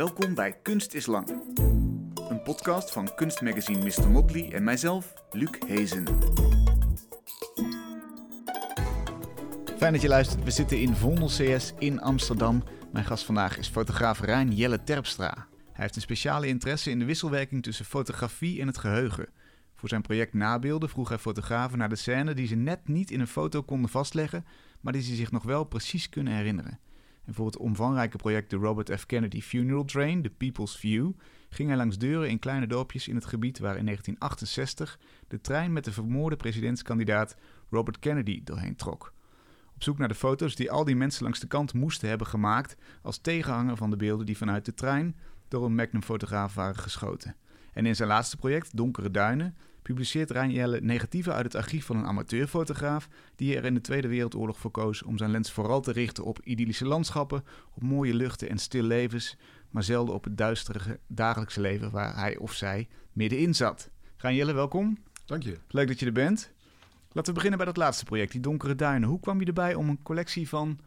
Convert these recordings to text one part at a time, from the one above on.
Welkom bij Kunst is Lang. Een podcast van kunstmagazine Mr. Motley en mijzelf, Luc Hezen. Fijn dat je luistert. We zitten in Vondel CS in Amsterdam. Mijn gast vandaag is fotograaf Rijn Jelle Terpstra. Hij heeft een speciale interesse in de wisselwerking tussen fotografie en het geheugen. Voor zijn project Nabeelden vroeg hij fotografen naar de scène die ze net niet in een foto konden vastleggen, maar die ze zich nog wel precies kunnen herinneren. En voor het omvangrijke project de Robert F. Kennedy Funeral Train, The People's View, ging hij langs deuren in kleine dorpjes in het gebied waar in 1968 de trein met de vermoorde presidentskandidaat Robert Kennedy doorheen trok. Op zoek naar de foto's die al die mensen langs de kant moesten hebben gemaakt als tegenhanger van de beelden die vanuit de trein door een Magnum-fotograaf waren geschoten. En in zijn laatste project, Donkere Duinen, publiceert Rijn Jelle negatieven uit het archief van een amateurfotograaf die er in de Tweede Wereldoorlog voor koos om zijn lens vooral te richten op idyllische landschappen, op mooie luchten en stil levens, maar zelden op het duistere dagelijkse leven waar hij of zij middenin zat. Rijn Jelle, welkom. Dank je. Leuk dat je er bent. Laten we beginnen bij dat laatste project, die Donkere Duinen. Hoe kwam je erbij om een collectie van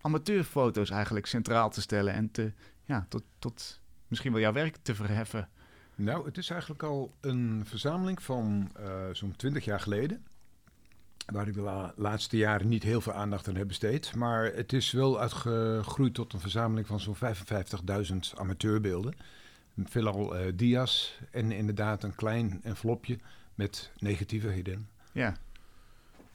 amateurfoto's eigenlijk centraal te stellen en te, ja, tot, tot misschien wel jouw werk te verheffen? Nou, het is eigenlijk al een verzameling van uh, zo'n 20 jaar geleden. Waar ik de la laatste jaren niet heel veel aandacht aan heb besteed. Maar het is wel uitgegroeid tot een verzameling van zo'n 55.000 amateurbeelden. Veelal uh, dia's en inderdaad een klein envelopje met negatieven hierin. Ja,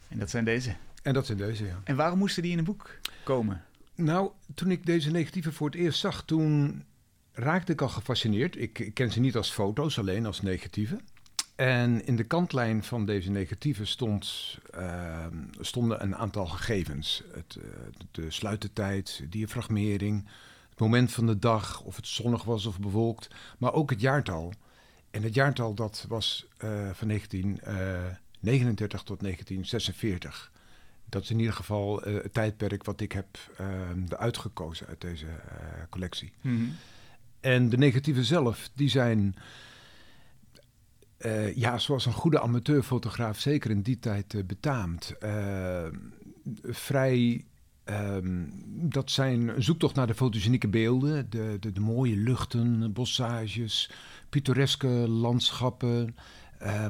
en dat zijn deze. En dat zijn deze, ja. En waarom moesten die in een boek komen? Nou, toen ik deze negatieven voor het eerst zag, toen raakte ik al gefascineerd. Ik, ik, ken ze niet als foto's, alleen als negatieven. En in de kantlijn van deze negatieven stond, uh, stonden een aantal gegevens. Het, uh, de sluitertijd, diafragmering, het moment van de dag, of het zonnig was of bewolkt, maar ook het jaartal. En het jaartal dat was uh, van 1939 tot 1946. Dat is in ieder geval het tijdperk wat ik heb uitgekozen uit deze collectie. Mm. En de negatieven zelf, die zijn, uh, ja, zoals een goede amateurfotograaf zeker in die tijd uh, betaamt. Uh, vrij, um, dat zijn een zoektocht naar de fotogenieke beelden, de, de, de mooie luchten, bossages, pittoreske landschappen,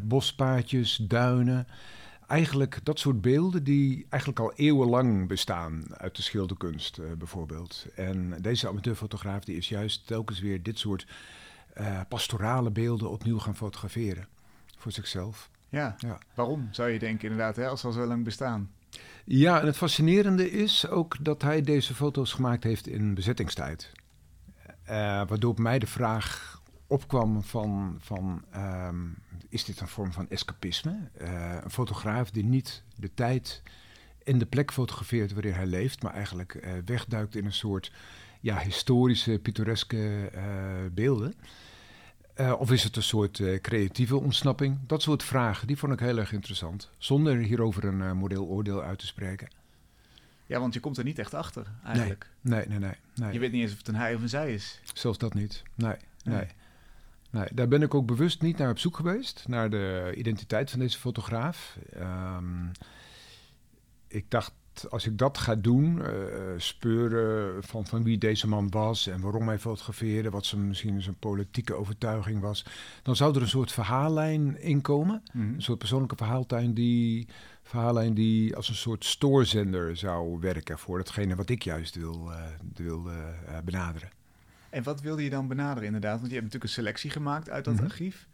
bospaadjes, duinen eigenlijk dat soort beelden die eigenlijk al eeuwenlang bestaan uit de schilderkunst uh, bijvoorbeeld. En deze amateurfotograaf die is juist telkens weer dit soort uh, pastorale beelden opnieuw gaan fotograferen voor zichzelf. Ja, ja. waarom zou je denken inderdaad, hè, als ze al zo lang bestaan? Ja, en het fascinerende is ook dat hij deze foto's gemaakt heeft in bezettingstijd. Uh, waardoor bij mij de vraag opkwam van, van um, is dit een vorm van escapisme? Uh, een fotograaf die niet de tijd en de plek fotografeert waarin hij leeft, maar eigenlijk uh, wegduikt in een soort ja, historische, pittoreske uh, beelden. of is het een soort creatieve ontsnapping? Dat soort vragen, die vond ik heel erg interessant. Zonder hierover een moreel oordeel uit te spreken. Ja, want je komt er niet echt achter, eigenlijk. Nee, nee, nee. nee, nee. Je weet niet eens of het een hij of een zij is. Zelfs dat niet. Nee, nee. nee. Nee, daar ben ik ook bewust niet naar op zoek geweest, naar de identiteit van deze fotograaf. Um, ik dacht, als ik dat ga doen, uh, speuren van, van wie deze man was en waarom hij fotografeerde, wat zijn, misschien zijn politieke overtuiging was, dan zou er een soort verhaallijn inkomen. Mm. Een soort persoonlijke verhaallijn die, verhaallijn die als een soort stoorzender zou werken voor datgene wat ik juist wil, uh, wil uh, benaderen. En wat wilde je dan benaderen inderdaad? Want je hebt natuurlijk een selectie gemaakt uit dat mm -hmm. archief.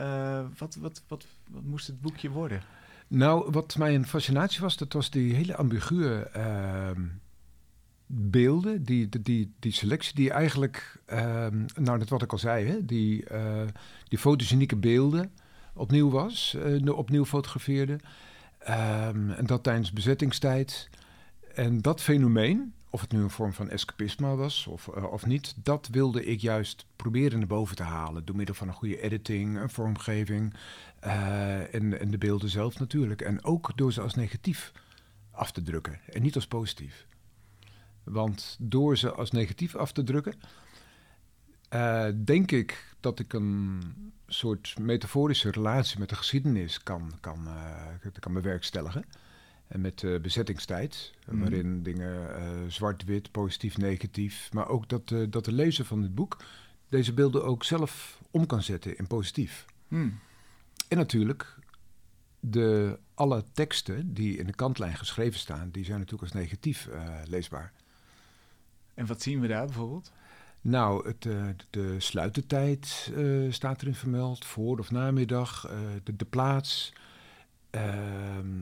Uh, wat, wat, wat, wat moest het boekje worden? Nou, wat mij een fascinatie was, dat was die hele ambiguë uh, beelden, die, die, die selectie, die eigenlijk, uh, nou, dat wat ik al zei, hè, die, uh, die fotogenieke beelden opnieuw was, uh, opnieuw fotografeerde. Um, en dat tijdens bezettingstijd. En dat fenomeen, of het nu een vorm van escapisme was of, uh, of niet, dat wilde ik juist proberen naar boven te halen. Door middel van een goede editing, een vormgeving uh, en, en de beelden zelf natuurlijk. En ook door ze als negatief af te drukken en niet als positief. Want door ze als negatief af te drukken, uh, denk ik dat ik een soort metaforische relatie met de geschiedenis kan, kan, kan bewerkstelligen. En met uh, bezettingstijd, Mhm. waarin dingen eh, zwart-wit, positief, negatief. Maar ook dat, eh, dat de lezer van dit boek deze beelden ook zelf om kan zetten in positief. Hmm. En natuurlijk, de, alle teksten die in de kantlijn geschreven staan, die zijn natuurlijk als negatief leesbaar. En wat zien we daar bijvoorbeeld? Nou, het, eh, de sluitertijd eh, staat erin vermeld, voor- of namiddag, eh, de, de plaats,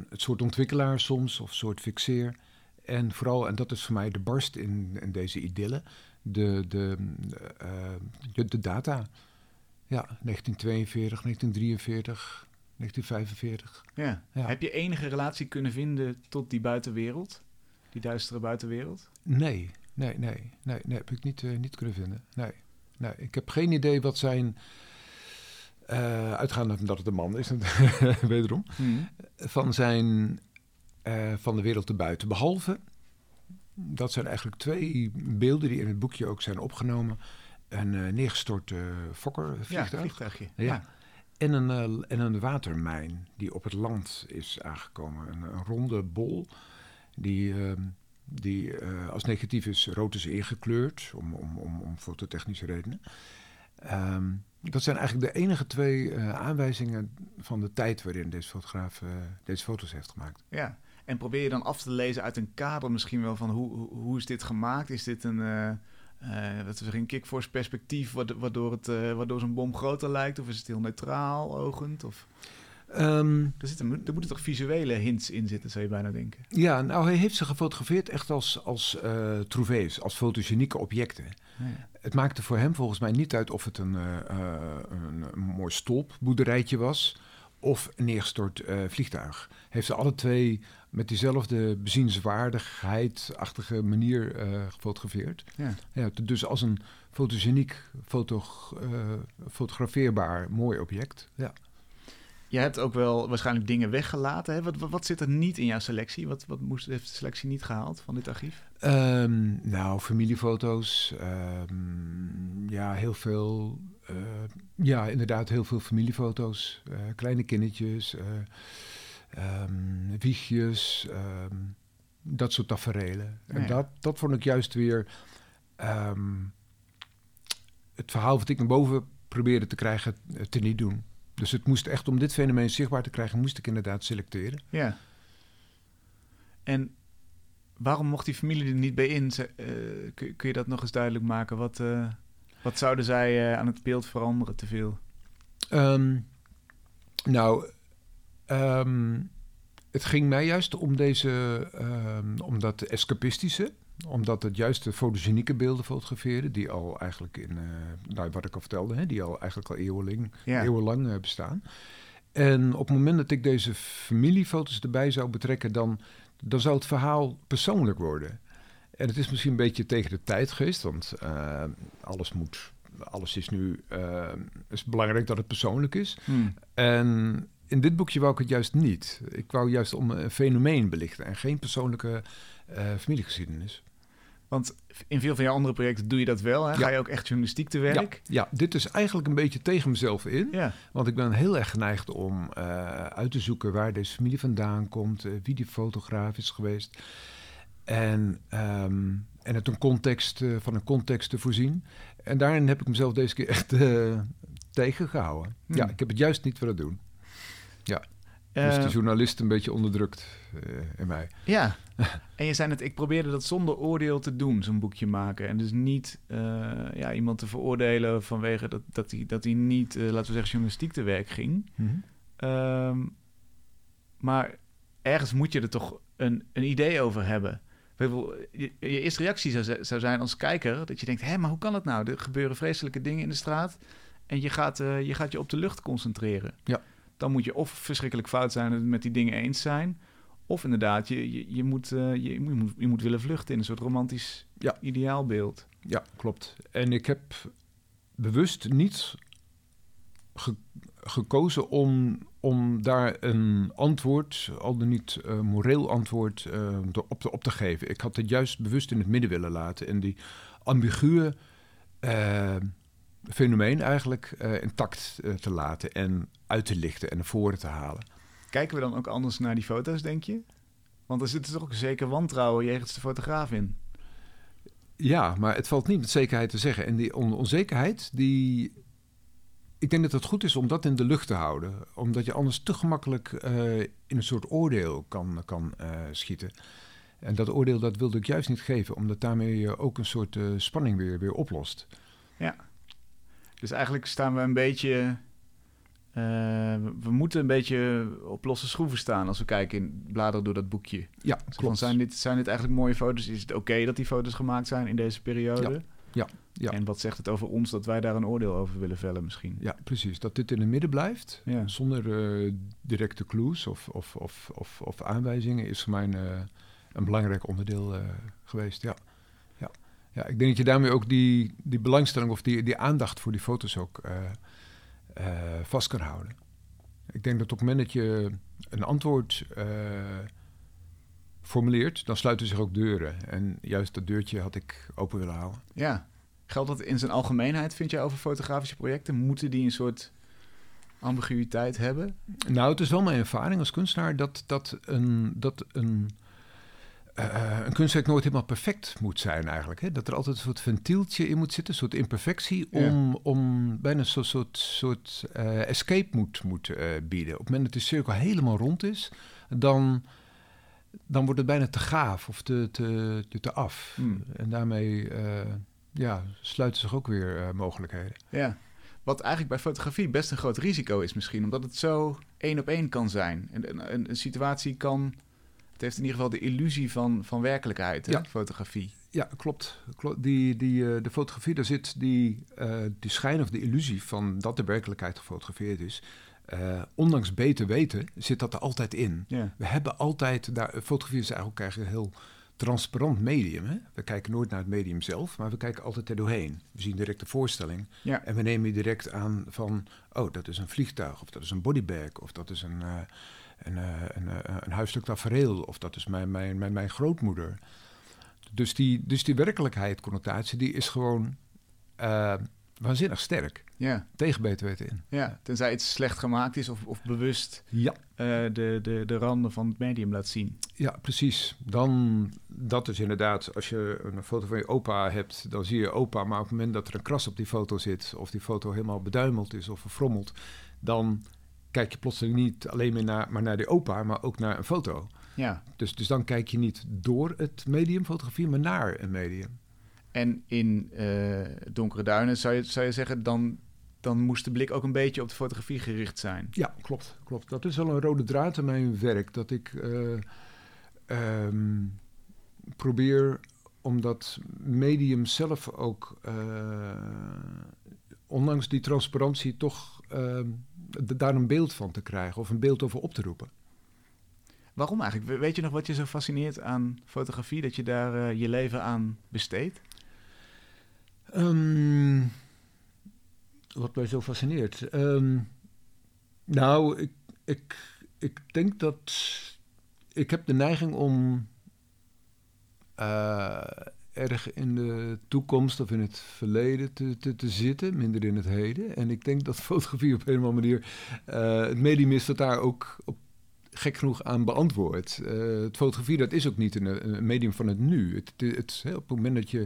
het soort ontwikkelaar soms, of soort fixeer. En vooral, en dat is voor mij de barst in, in deze idylle, de, de, eh, de, de data. Ja, 1942, 1943, 1945. Ja. Ja. Heb je enige relatie kunnen vinden tot die buitenwereld? Die duistere buitenwereld? Nee, nee, nee, nee, nee, heb ik niet, eh, niet kunnen vinden. Nee, nee, ik heb geen idee wat zijn, eh uitgaande van dat het een man is, wederom, Hmm. van zijn, eh, van de wereld erbuiten. Behalve, dat zijn eigenlijk twee beelden die in het boekje ook zijn opgenomen. Een eh, neergestort eh Ja, fokkervliegtuig vliegtuigje. Ja. en, een, en een watermijn die op het land is aangekomen. Een, een ronde bol die, ehm, die als negatief is rood is ingekleurd om, om, om, om fototechnische redenen. Ehm, dat zijn eigenlijk de enige twee eh, aanwijzingen van de tijd waarin deze fotograaf eh, deze foto's heeft gemaakt. Ja. En probeer je dan af te lezen uit een kader misschien wel van hoe, hoe, is dit gemaakt? Is dit een, we zeggen, een kickforce perspectief waardo- waardoor, het, waardoor zo'n bom groter lijkt? Of is het heel neutraal ogend? Of, Ehm, er, zitten, er moeten toch visuele hints in zitten, zou je bijna denken. ja, nou hij heeft ze gefotografeerd echt als, als eh trouvees, als fotogenieke objecten. Ja. Het maakte voor hem volgens mij niet uit of het een, eh, eh, een, een mooi stolpboerderijtje was of een neergestort eh, vliegtuig. Heeft ze alle twee met diezelfde bezienswaardigheid-achtige manier gefotografeerd. Ja. Ja, dus als een fotogeniek, foto, fotografeerbaar mooi object. Ja. Je hebt ook wel waarschijnlijk dingen weggelaten. Hè? Wat, wat, wat zit er niet in jouw selectie? Wat, wat moest, heeft de selectie niet gehaald van dit archief? Ehm, nou, familiefoto's. ehm, ja, heel veel. eh, ja, inderdaad, heel veel familiefoto's. eh, kleine kindertjes. eh, ehm, wiegjes. dat soort taferelen. En dat, dat vond ik juist weer. het verhaal wat ik naar boven probeerde te krijgen, te niet doen. Dus het moest echt, om dit fenomeen zichtbaar te krijgen, moest ik inderdaad selecteren. Ja. En waarom mocht die familie er niet bij in? Eh, kun, kun je dat nog eens duidelijk maken? Wat, eh, wat zouden zij eh, aan het beeld veranderen te veel? Ehm, nou, ehm, het ging mij juist om deze, ehm, om dat escapistische, omdat het juist de fotogenieke beelden fotografeerde, die al eigenlijk in, eh, nou, wat ik al vertelde, hè, die al eigenlijk al eeuwenlang, Ja. eeuwenlang eh, bestaan. En op het moment dat ik deze familiefoto's erbij zou betrekken, dan, dan zou het verhaal persoonlijk worden. En het is misschien een beetje tegen de tijd geweest, want eh, alles moet, alles is nu, het is belangrijk dat het persoonlijk is. Hmm. En in dit boekje wou ik het juist niet. Ik wou juist om een fenomeen belichten en geen persoonlijke eh, familiegeschiedenis. Want in veel van jouw andere projecten doe je dat wel. Hè? Ga je ook echt journalistiek te werk? Ja, dit is eigenlijk een beetje tegen mezelf in. Ja. Want ik ben heel erg geneigd om eh, uit te zoeken waar deze familie vandaan komt, eh, wie die fotograaf is geweest. En, ehm, en het een context, van een context te voorzien. En daarin heb ik mezelf deze keer echt eh, tegengehouden. Hmm. Ja, ik heb het juist niet willen doen. Dus Eh, de journalist een beetje onderdrukt eh, in mij. Ja, en je zei net, ik probeerde dat zonder oordeel te doen, zo'n boekje maken. En dus niet eh, ja, iemand te veroordelen vanwege dat, dat, hij, dat hij niet, eh, laten we zeggen, journalistiek te werk ging. Ehm, maar ergens moet je er toch een, een idee over hebben. Je, je eerste reactie zou, zou zijn als kijker dat je denkt: hé, maar hoe kan het nou? Er gebeuren vreselijke dingen in de straat en je gaat, eh, je gaat je op de lucht concentreren. Ja. Dan moet je of verschrikkelijk fout zijn en het met die dingen eens zijn, of inderdaad, je, je, je, moet, eh, je, je, moet, je moet willen vluchten in een soort romantisch Ja. ideaalbeeld. Ja, klopt. En ik heb bewust niet ge- gekozen om, om daar een antwoord, al dan niet eh, moreel antwoord, eh, op, te, op te geven. Ik had het juist bewust in het midden willen laten en die ambiguë fenomeen eigenlijk eh, intact eh, te laten en uit te lichten en naar voren te halen. Kijken we dan ook anders naar die foto's, denk je? Want er zit toch ook een zeker wantrouwen jegens de fotograaf in. Ja, maar het valt niet met zekerheid te zeggen. En die onzekerheid, die. Ik denk dat het goed is om dat in de lucht te houden. Omdat je anders te gemakkelijk uh, in een soort oordeel kan, kan schieten. En dat oordeel dat wilde ik juist niet geven, omdat daarmee je ook een soort spanning weer, weer oplost. Ja. Dus eigenlijk staan we een beetje. Uh, we moeten een beetje op losse schroeven staan als we kijken in bladeren door dat boekje. Ja, dus klopt. zijn, dit, zijn dit eigenlijk mooie foto's? Is het oké okay dat die foto's gemaakt zijn in deze periode? Ja. Ja, ja. En wat zegt het over ons dat wij daar een oordeel over willen vellen misschien? Ja, precies. Dat dit in het midden blijft, ja. zonder uh, directe clues of, of, of, of, of aanwijzingen, is voor mij een, uh, een belangrijk onderdeel uh, geweest. Ja. Ja. ik denk dat je daarmee ook die, die belangstelling of die, die aandacht voor die foto's ook vast kan houden. Ik denk dat op het moment dat je een antwoord formuleert, dan sluiten zich ook deuren. En juist dat deurtje had ik open willen houden. Ja. Geldt dat in zijn algemeenheid, vind jij, over fotografische projecten? Moeten die een soort ambiguïteit hebben? Nou, het is wel mijn ervaring als kunstenaar dat, dat een, dat een, uh, een kunstwerk nooit helemaal perfect moet zijn eigenlijk. Hè? Dat er altijd een soort ventieltje in moet zitten, een soort imperfectie, om, ja. om bijna een soort, soort, uh, escape moet, moet uh, bieden. Op het moment dat de cirkel helemaal rond is, dan dan wordt het bijna te gaaf of te, te, te, te af. Hmm. En daarmee ja, sluiten zich ook weer mogelijkheden. Ja, wat eigenlijk bij fotografie best een groot risico is misschien, omdat het zo één op één kan zijn. Een, een, een situatie kan, heeft in ieder geval de illusie van, van werkelijkheid, hè, Ja. fotografie. Ja, klopt. Die, die, uh, de fotografie, daar zit die, uh, die schijn of de illusie van dat de werkelijkheid gefotografeerd is. Uh, ondanks beter weten zit dat er altijd in. We hebben altijd, daar, fotografie is eigenlijk, eigenlijk een heel transparant medium. Hè? We kijken nooit naar het medium zelf, maar we kijken altijd er doorheen. We zien direct de voorstelling en we nemen direct aan van, oh, dat is een vliegtuig, of dat is een bodybag, of dat is een, uh, een, uh, een, uh, een huiselijk tafereel, of dat is mijn, mijn, mijn, mijn grootmoeder. Dus die, dus die werkelijkheid-connotatie, die is gewoon uh, waanzinnig sterk. Ja. Tegen beter weten in. ja, tenzij iets slecht gemaakt is of, of bewust Ja. eh, de, de, de randen van het medium laat zien. Ja, precies. Dan, dat is inderdaad, als je een foto van je opa hebt, dan zie je opa, maar op het moment dat er een kras op die foto zit, of die foto helemaal beduimeld is of verfrommeld, dan kijk je plotseling niet alleen maar naar, maar naar die opa, maar ook naar een foto. Ja. Dus, dus dan kijk je niet door het medium fotografie, maar naar een medium. En in eh, Donkere Duinen zou je, zou je zeggen, dan, dan moest de blik ook een beetje op de fotografie gericht zijn. Ja, klopt. klopt. Dat is wel een rode draad in mijn werk. Dat ik uh, um, probeer om dat medium zelf ook, uh, ondanks die transparantie, toch daar een beeld van te krijgen of een beeld over op te roepen. Waarom eigenlijk? Weet je nog wat je zo fascineert aan fotografie, dat je daar uh, je leven aan besteedt? Um, wat mij zo fascineert. Um, nou, ik, ik, ik denk dat ik heb de neiging om uh, erg in de toekomst of in het verleden te, te, te, zitten, minder in het heden. En ik denk dat fotografie op een of andere manier uh, het medium is dat daar ook gek genoeg aan beantwoord. Uh, het fotografie, dat is ook niet een, medium van het nu. Het, het, het, op het moment dat je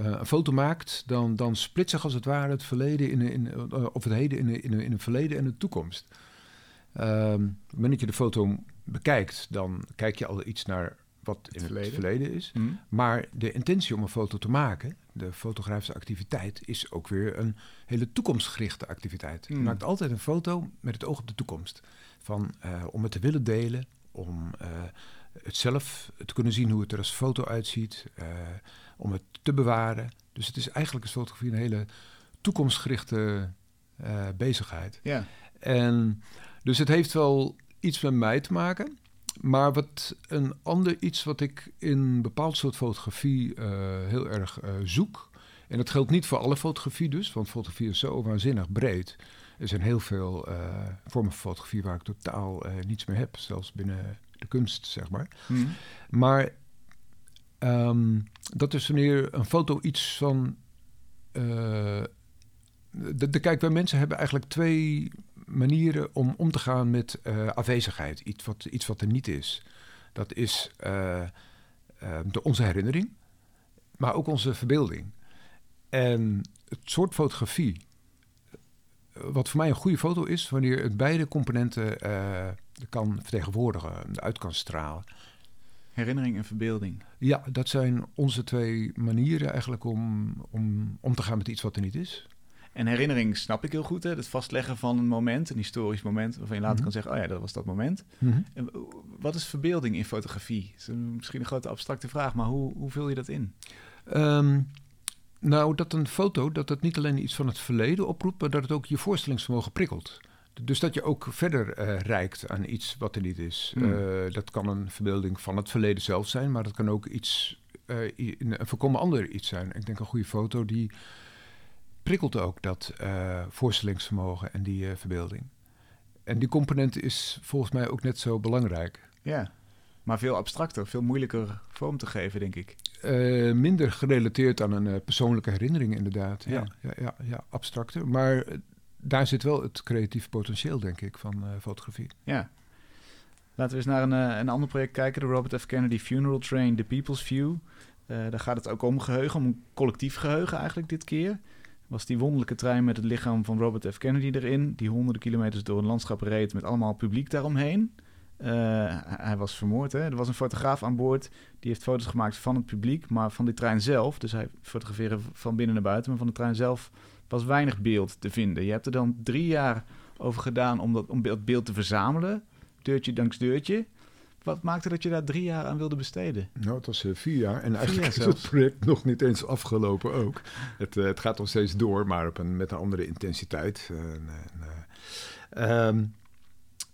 uh, een foto maakt, dan, dan split zich als het ware het verleden in, in, of het heden in, in, in een verleden en een toekomst. Um, op het moment dat je de foto bekijkt, dan kijk je al iets naar wat Het in verleden. het verleden is. Hmm. Maar de intentie om een foto te maken, de fotografische activiteit, is ook weer een hele toekomstgerichte activiteit. Hmm. Je maakt altijd een foto met het oog op de toekomst. Van, uh, om het te willen delen, om uh, het zelf te kunnen zien hoe het er als foto uitziet, uh, om het te bewaren. Dus het is eigenlijk een fotografie een hele toekomstgerichte bezigheid. Ja. En dus het heeft wel iets met mij te maken. Maar wat een ander iets wat ik in een bepaald soort fotografie uh, heel erg uh, zoek. En dat geldt niet voor alle fotografie dus, want fotografie is zo waanzinnig breed. Er zijn heel veel uh, vormen van fotografie waar ik totaal niets meer heb, zelfs binnen de kunst, zeg maar. Hmm. Maar um, dat is wanneer een foto iets van. Uh, de, de, kijk, wij mensen hebben eigenlijk twee manieren om om te gaan met uh, afwezigheid. Iets wat, iets wat er niet is. Dat is eh, eh, de, onze herinnering, maar ook onze verbeelding. En het soort fotografie, wat voor mij een goede foto is, wanneer het beide componenten kan vertegenwoordigen, uit kan stralen. Herinnering en verbeelding. Ja, dat zijn onze twee manieren eigenlijk om, om om te gaan met iets wat er niet is. En herinnering snap ik heel goed, hè? het vastleggen van een moment, een historisch moment, waarvan je later mhm. kan zeggen, oh ja, dat was dat moment. Mhm. en wat is verbeelding in fotografie? Dat is misschien een grote abstracte vraag, maar hoe, hoe vul je dat in? Ehm, nou, dat een foto, dat het niet alleen iets van het verleden oproept, maar dat het ook je voorstellingsvermogen prikkelt. Dus dat je ook verder uh, reikt aan iets wat er niet is. Hmm. Eh, dat kan een verbeelding van het verleden zelf zijn, maar dat kan ook iets, uh, een volkomen ander iets zijn. Ik denk een goede foto die prikkelt ook dat voorstellingsvermogen en die verbeelding. En die component is volgens mij ook net zo belangrijk. Ja, maar veel abstracter, veel moeilijker vorm te geven, denk ik. minder gerelateerd aan een persoonlijke herinnering, inderdaad. Ja, ja, ja, ja, abstracter. Maar daar zit wel het creatief potentieel, denk ik, van uh, fotografie. Ja. Laten we eens naar een, uh, een ander project kijken. De Robert F. Kennedy Funeral Train, The People's View. Uh, daar gaat het ook om geheugen, om een collectief geheugen eigenlijk dit keer. Was die wonderlijke trein met het lichaam van Robert F. Kennedy erin, die honderden kilometers door een landschap reed met allemaal publiek daaromheen. hij was vermoord. Hè? Er was een fotograaf aan boord die heeft foto's gemaakt van het publiek, maar van die trein zelf. Dus hij fotografeerde van binnen naar buiten, maar van de trein zelf was weinig beeld te vinden. Je hebt er dan drie jaar over gedaan om dat, om beeld te verzamelen, deurtje danks deurtje. Wat maakte dat je daar drie jaar aan wilde besteden? Nou, het was uh, vier jaar. En eigenlijk is het project nog niet eens afgelopen ook. Het, uh, het gaat nog steeds door, maar op een, met een andere intensiteit. Uh, um,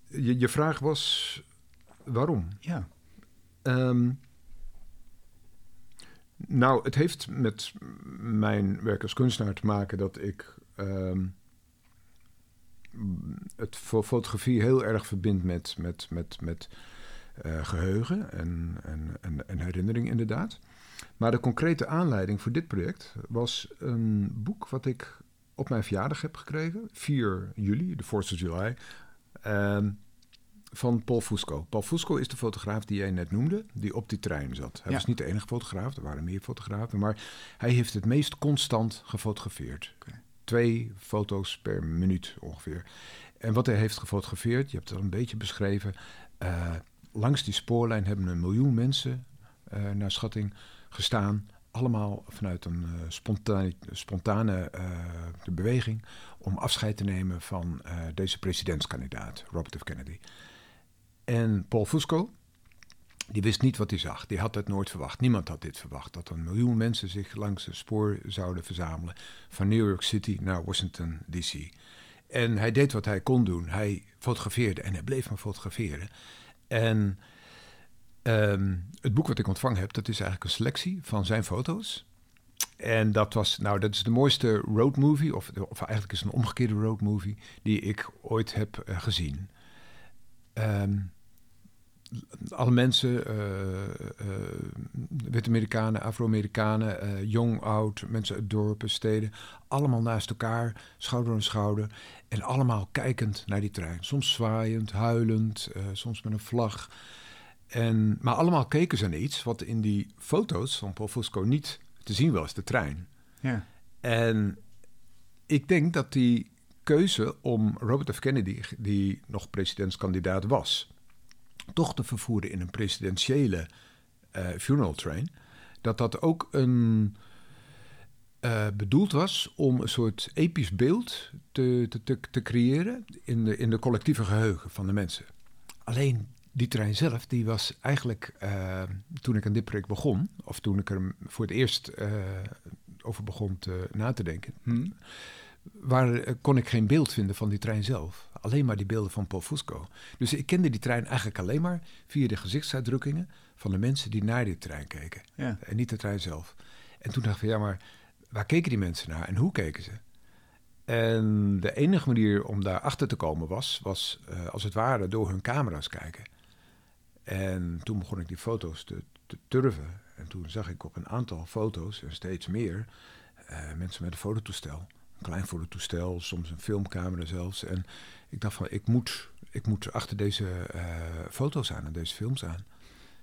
je, je vraag was waarom? Ja. Um, nou, het heeft met mijn werk als kunstenaar te maken dat ik um, het fotografie heel erg verbind met, met, met, met uh, geheugen en, en, en, en, herinnering inderdaad. Maar de concrete aanleiding voor dit project was een boek wat ik op mijn verjaardag heb gekregen, 4 juli, de 4th of July. Uh, van Paul Fusco. Paul Fusco is de fotograaf die jij net noemde, die op die trein zat. Hij was niet de enige fotograaf, er waren meer fotografen, maar hij heeft het meest constant gefotografeerd. Twee foto's per minuut ongeveer. En wat hij heeft gefotografeerd, je hebt het al een beetje beschreven. Uh, langs die spoorlijn hebben een miljoen mensen, uh, naar schatting, gestaan. Allemaal vanuit een uh, spontane, spontane beweging om afscheid te nemen van deze presidentskandidaat, Robert F. Kennedy. En Paul Fusco, die wist niet wat hij zag. Die had het nooit verwacht. Niemand had dit verwacht. Dat een miljoen mensen zich langs het spoor zouden verzamelen. Van New York City naar Washington, D.C. En hij deed wat hij kon doen. Hij fotografeerde en hij bleef maar fotograferen. En ehm, het boek wat ik ontvangen heb, dat is eigenlijk een selectie van zijn foto's. En dat was, nou, dat is de mooiste roadmovie, of, of eigenlijk is het een omgekeerde roadmovie, die ik ooit heb uh, gezien. Um, alle mensen, uh, uh, Wit-Amerikanen, Afro-Amerikanen, uh, jong, oud, mensen uit dorpen, steden, allemaal naast elkaar, schouder aan schouder. En allemaal kijkend naar die trein. Soms zwaaiend, huilend, soms met een vlag. En, maar allemaal keken ze naar iets wat in die foto's van Paul Fusco niet te zien was, de trein. Ja. En ik denk dat die keuze om Robert F. Kennedy, die nog presidentskandidaat was, toch te vervoeren in een presidentiële uh, funeral train, dat dat ook een, uh, bedoeld was om een soort episch beeld te, te, te, creëren in de, in de collectieve geheugen van de mensen. Alleen die trein zelf, die was eigenlijk, uh, toen ik aan dit project begon, of toen ik er voor het eerst over begon te, na te denken, hmm waar eh, kon ik geen beeld vinden van die trein zelf. Alleen maar die beelden van Paul Fusco. Dus ik kende die trein eigenlijk alleen maar via de gezichtsuitdrukkingen van de mensen die naar die trein keken. Ja. En niet de trein zelf. En toen dacht ik van ja, maar waar keken die mensen naar en hoe keken ze? En de enige manier om daar achter te komen was, was uh, als het ware door hun camera's kijken. En toen begon ik die foto's te, te turven. En toen zag ik op een aantal foto's, en steeds meer, uh, mensen met een fototoestel klein voor het toestel, soms een filmcamera zelfs. En ik dacht van, ik moet, ik moet achter deze uh, foto's aan en deze films aan.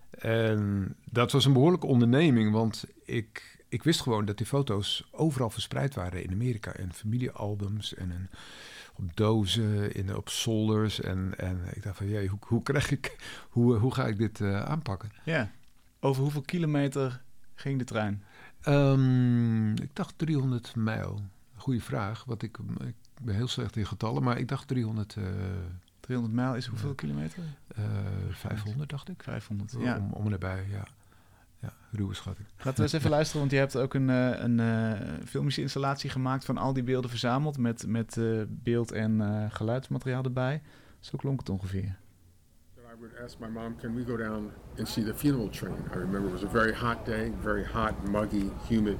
En dat was een behoorlijke onderneming, want ik, ik wist gewoon dat die foto's overal verspreid waren in Amerika. In familiealbums en in, op dozen, in, op zolders. En, en ik dacht van, jee, hoe, hoe, krijg ik, hoe, hoe ga ik dit uh, aanpakken? Ja. Over hoeveel kilometer ging de trein? Um, ik dacht 300 mijl. Goeie vraag, want ik, ik ben heel slecht in getallen, maar ik dacht 300... Uh, 300 mijl is hoeveel kilometer? Uh, 500, dacht ik. 500, ja. Om, om en nabij, ja. Ja, ruwe schatting. Laten we eens even luisteren, want je hebt ook een, uh, een uh, filmische installatie gemaakt van al die beelden verzameld met, met uh, beeld- en geluidsmateriaal erbij. Zo klonk het ongeveer. I would ask my mom, can we go down and see the funeral train? I remember it was a very hot day, very hot, muggy, humid.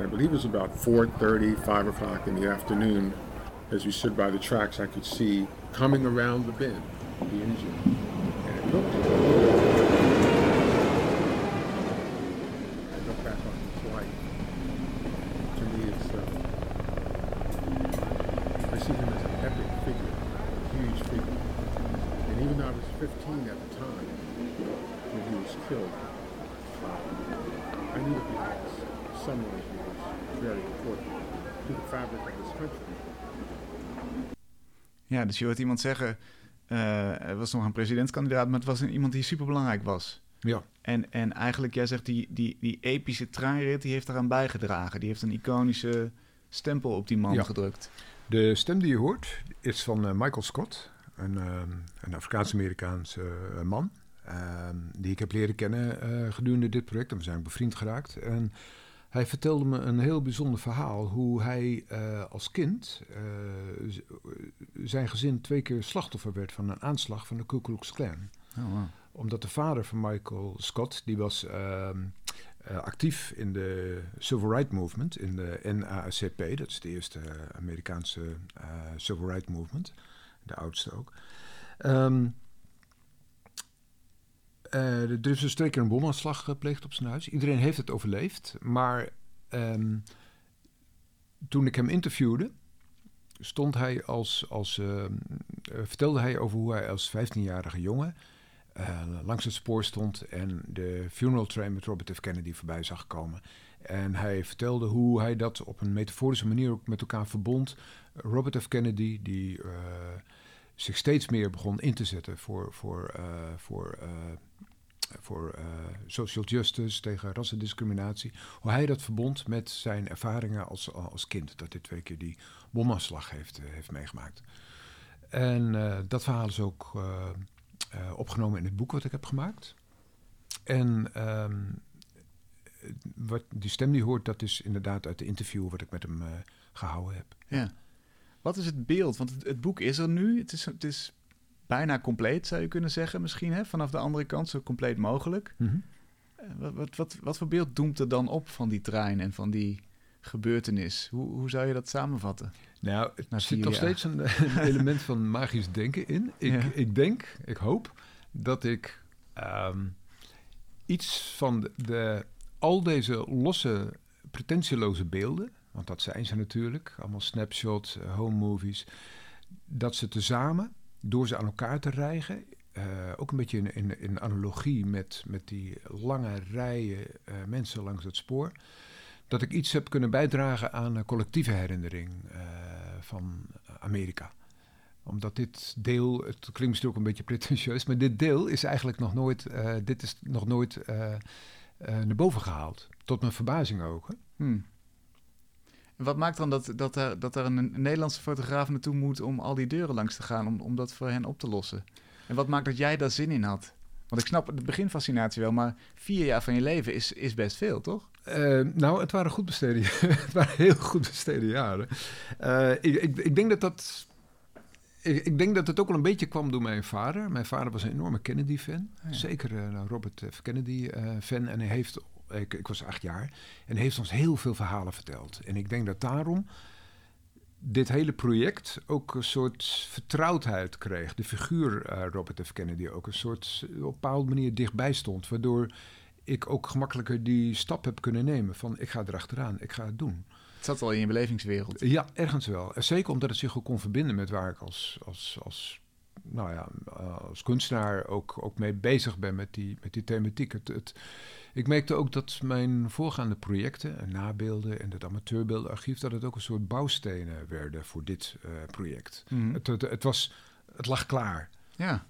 I believe it was about 4.30, 5 o'clock in the afternoon. As we stood by the tracks, I could see coming around the bend, the engine. And it looked Ja, dus je hoort iemand zeggen, uh, er was nog een presidentskandidaat, maar het was een, iemand die superbelangrijk was. Ja. En, en eigenlijk, jij zegt, die, die, die epische treinrit, die heeft eraan bijgedragen. Die heeft een iconische stempel op die man Ja. gedrukt. De stem die je hoort is van eh, Michael Scott, een, eh, een Afrikaans-Amerikaanse eh, man. ehm, die ik heb leren kennen gedurende dit project. En we zijn bevriend geraakt. En hij vertelde me een heel bijzonder verhaal. Hoe hij eh, als kind, eh, zijn gezin twee keer slachtoffer werd van een aanslag van de Ku Klux Klan Oh, wow. omdat de vader van Michael Scott, die was ehm, eh, actief in de Civil Rights Movement, in de NAACP, dat is de eerste Amerikaanse Civil Rights Movement, de oudste ook. Ehm, eh, er is dus twee een bomaanslag gepleegd op zijn huis. Iedereen heeft het overleefd, maar ehm, toen ik hem interviewde, stond hij als, als ehm, eh, vertelde hij over hoe hij als 15-jarige jongen eh, langs het spoor stond en de funeral train met Robert F. Kennedy voorbij zag komen. En hij vertelde hoe hij dat op een metaforische manier ook met elkaar verbond. Robert F. Kennedy, die eh, zich steeds meer begon in te zetten voor, voor, eh, voor, eh, voor eh, social justice, tegen rassendiscriminatie. Hoe hij dat verbond met zijn ervaringen als, als kind. Dat hij twee keer die bomaanslag heeft, eh, heeft meegemaakt. En eh, dat verhaal is ook opgenomen in het boek wat ik heb gemaakt. En ehm, wat, die stem die hoort, dat is inderdaad uit de interview wat ik met hem eh, gehouden heb. Ja. Wat is het beeld? Want het, het boek is er nu. Het is, het is bijna compleet, zou je kunnen zeggen misschien. Hè? Vanaf de andere kant zo compleet mogelijk. Eh, Wat, wat, wat, wat voor beeld doemt er dan op van die trein en van die gebeurtenis? Hoe, hoe zou je dat samenvatten? Nou, Na zit nog steeds een, een element van magisch denken in. Ik, Ja. ik denk, ik hoop dat ik ehm, iets van de, de- al deze losse, pretentieloze beelden, want dat zijn ze natuurlijk, allemaal snapshots, home movies, dat ze tezamen, door ze aan elkaar te rijgen, eh, ook een beetje in, analogie met, met die lange rijen eh, mensen langs het spoor, dat ik iets heb kunnen bijdragen aan collectieve herinnering eh, van Amerika. Omdat dit deel, het klinkt misschien ook een beetje pretentieus, maar dit deel is eigenlijk nog nooit, dit is nog nooit naar boven gehaald. Tot mijn verbazing ook. Hè? Hmm. Wat maakt dan dat, dat, er, dat er een, Nederlandse fotograaf naartoe moet om al die deuren langs te gaan, om, om dat voor hen op te lossen? En wat maakt dat jij daar zin in had? Want ik snap de beginfascinatie wel, maar vier jaar van je leven is, is best veel, toch? Eh, nou, het waren goed besteden, het waren heel goed besteden jaren. Eh, ik, ik, ik denk dat dat. Ik, ik denk dat het ook wel een beetje kwam door mijn vader. Mijn vader was een enorme Kennedy-fan. ja. Zeker eh, Robert F. Kennedy-fan. en hij heeft, ik, ik was acht jaar, en heeft ons heel veel verhalen verteld. En ik denk dat daarom dit hele project ook een soort vertrouwdheid kreeg. De figuur eh, Robert F. Kennedy ook een soort eh, op een bepaalde manier dichtbij stond. Waardoor ik ook gemakkelijker die stap heb kunnen nemen van ik ga erachteraan, ik ga het doen. Het zat al in je belevingswereld. Ja, ergens wel. En Zeker omdat het zich ook kon verbinden met waar ik als, als, als nou ja, als kunstenaar ook, ook mee bezig ben met die, met die thematiek. Het, het, ik merkte ook dat mijn voorgaande projecten, en nabeelden en het amateurbeeldenarchief, dat het ook een soort bouwstenen werden voor dit uh, project. Mhm. Het, het, het, was, het lag klaar. Ja.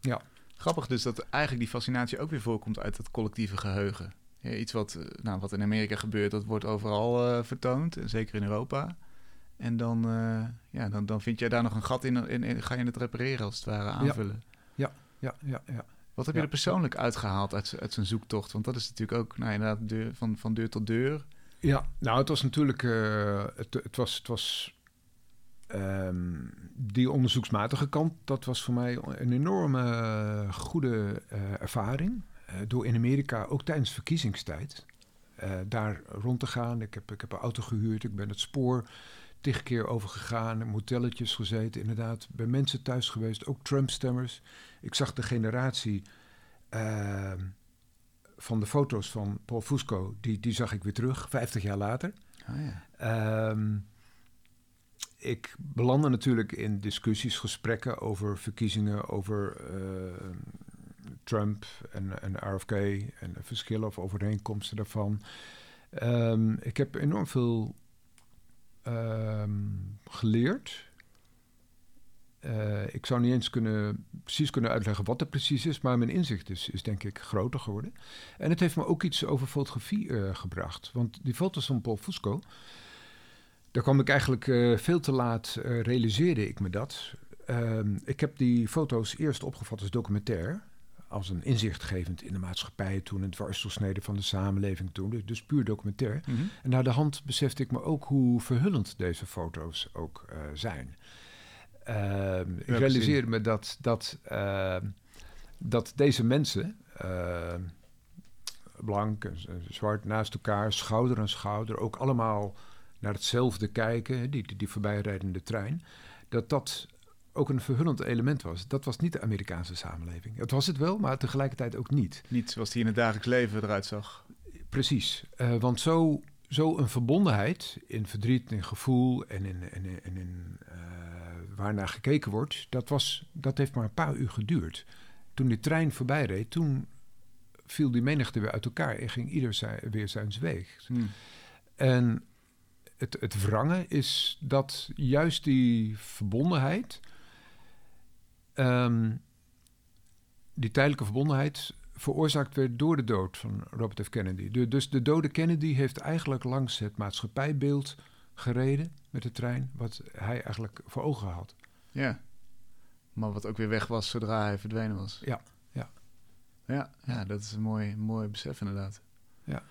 Ja. Grappig dus dat eigenlijk die fascinatie ook weer voorkomt uit het collectieve geheugen. Ja, iets wat, eh, nou, wat in Amerika gebeurt, dat wordt overal uh, vertoond, en zeker in Europa. En dan, uh, ja, dan, dan vind jij daar nog een gat in en ga je het repareren als het ware aanvullen. Ja, ja, ja, ja. ja. Wat heb je er persoonlijk uitgehaald uit, uit zijn zoektocht? Want dat is natuurlijk ook nou, inderdaad deur, van, van deur tot deur. Ja, nou het was natuurlijk, uh, het, het, was, het was um, die onderzoeksmatige kant, dat was voor mij een enorme uh, goede uh, ervaring. door in Amerika, ook tijdens verkiezingstijd, daar rond te gaan. Ik heb, ik heb een auto gehuurd, ik ben het spoor tig keer overgegaan, in motelletjes gezeten, inderdaad, bij mensen thuis geweest, ook Trump-stemmers. Ik zag de generatie uh, van de foto's van Paul Fusco, die, die zag ik weer terug, 50 jaar later. Oh ja. um, ik belandde natuurlijk in discussies, gesprekken over verkiezingen, over uh, Trump en, en RFK en verschillen of overeenkomsten daarvan. Um, ik heb enorm veel um, geleerd. Uh, ik zou niet eens kunnen, precies kunnen uitleggen wat er precies is, maar mijn inzicht is, is denk ik groter geworden. En het heeft me ook iets over fotografie uh, gebracht. Want die foto's van Paul Fusco, daar kwam ik eigenlijk uh, veel te laat, realiseerde ik me dat. Ehm, ik heb die foto's eerst opgevat als documentair als een inzichtgevend in de maatschappij toen, een dwarsdoorsnede van de samenleving toen, dus, puur documentair. Mm -hmm. En naar de hand besefte ik me ook hoe verhullend deze foto's ook uh, zijn. Uh, ik realiseerde me dat, dat, uh, dat deze mensen, uh, blank en zwart naast elkaar, schouder aan schouder, ook allemaal naar hetzelfde kijken, die, die, die voorbijrijdende trein, dat dat ook een verhullend element was. Dat was niet de Amerikaanse samenleving. Het was het wel, maar tegelijkertijd ook niet. Niet zoals die in het dagelijks leven eruit zag. Precies, uh, want zo, zo een verbondenheid in verdriet, in gevoel en in, en in, en in uh, waarnaar gekeken wordt, dat, was, dat heeft maar een paar uur geduurd. Toen de trein voorbij reed, toen viel die menigte weer uit elkaar en ging ieder zijn, weer zijn weeg. Hmm. En het, het wrangen is dat juist die verbondenheid, um, die tijdelijke verbondenheid, veroorzaakt werd door de dood van Robert F. Kennedy. De, dus de dode Kennedy heeft eigenlijk langs het maatschappijbeeld gereden met de trein, wat hij eigenlijk voor ogen had. Ja, maar wat ook weer weg was zodra hij verdwenen was. Ja, ja. Ja, ja dat is een mooi, mooi besef inderdaad. Ja.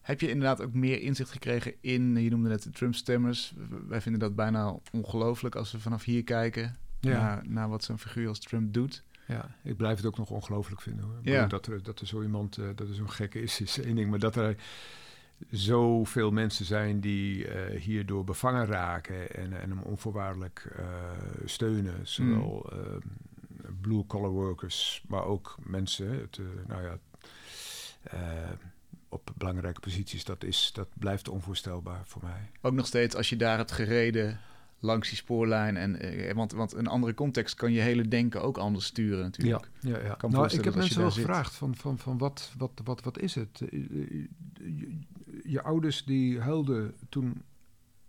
Heb je inderdaad ook meer inzicht gekregen in, je noemde net de Trump-stemmers. Wij vinden dat bijna ongelooflijk als we vanaf hier kijken Ja. naar, naar wat zo'n figuur als Trump doet. Ja, ik blijf het ook nog ongelooflijk vinden hoor. Ja. Dat, er, dat er zo iemand, uh, dat er zo'n gekke is, is één ding. Maar dat er zoveel mensen zijn die uh, hierdoor bevangen raken en, en hem onvoorwaardelijk uh, steunen. Zowel mm. blue-collar workers, maar ook mensen, het, nou ja, op belangrijke posities. Dat, is, dat blijft onvoorstelbaar voor mij. Ook nog steeds als je daar hebt gereden langs die spoorlijn. En, eh, want, want een andere context kan je hele denken ook anders sturen natuurlijk. Ja, ja, ja. Kan nou, ik heb mensen wel gevraagd van, van, van wat, wat, wat, wat is het? Eh, Je, je, je ouders die huilden toen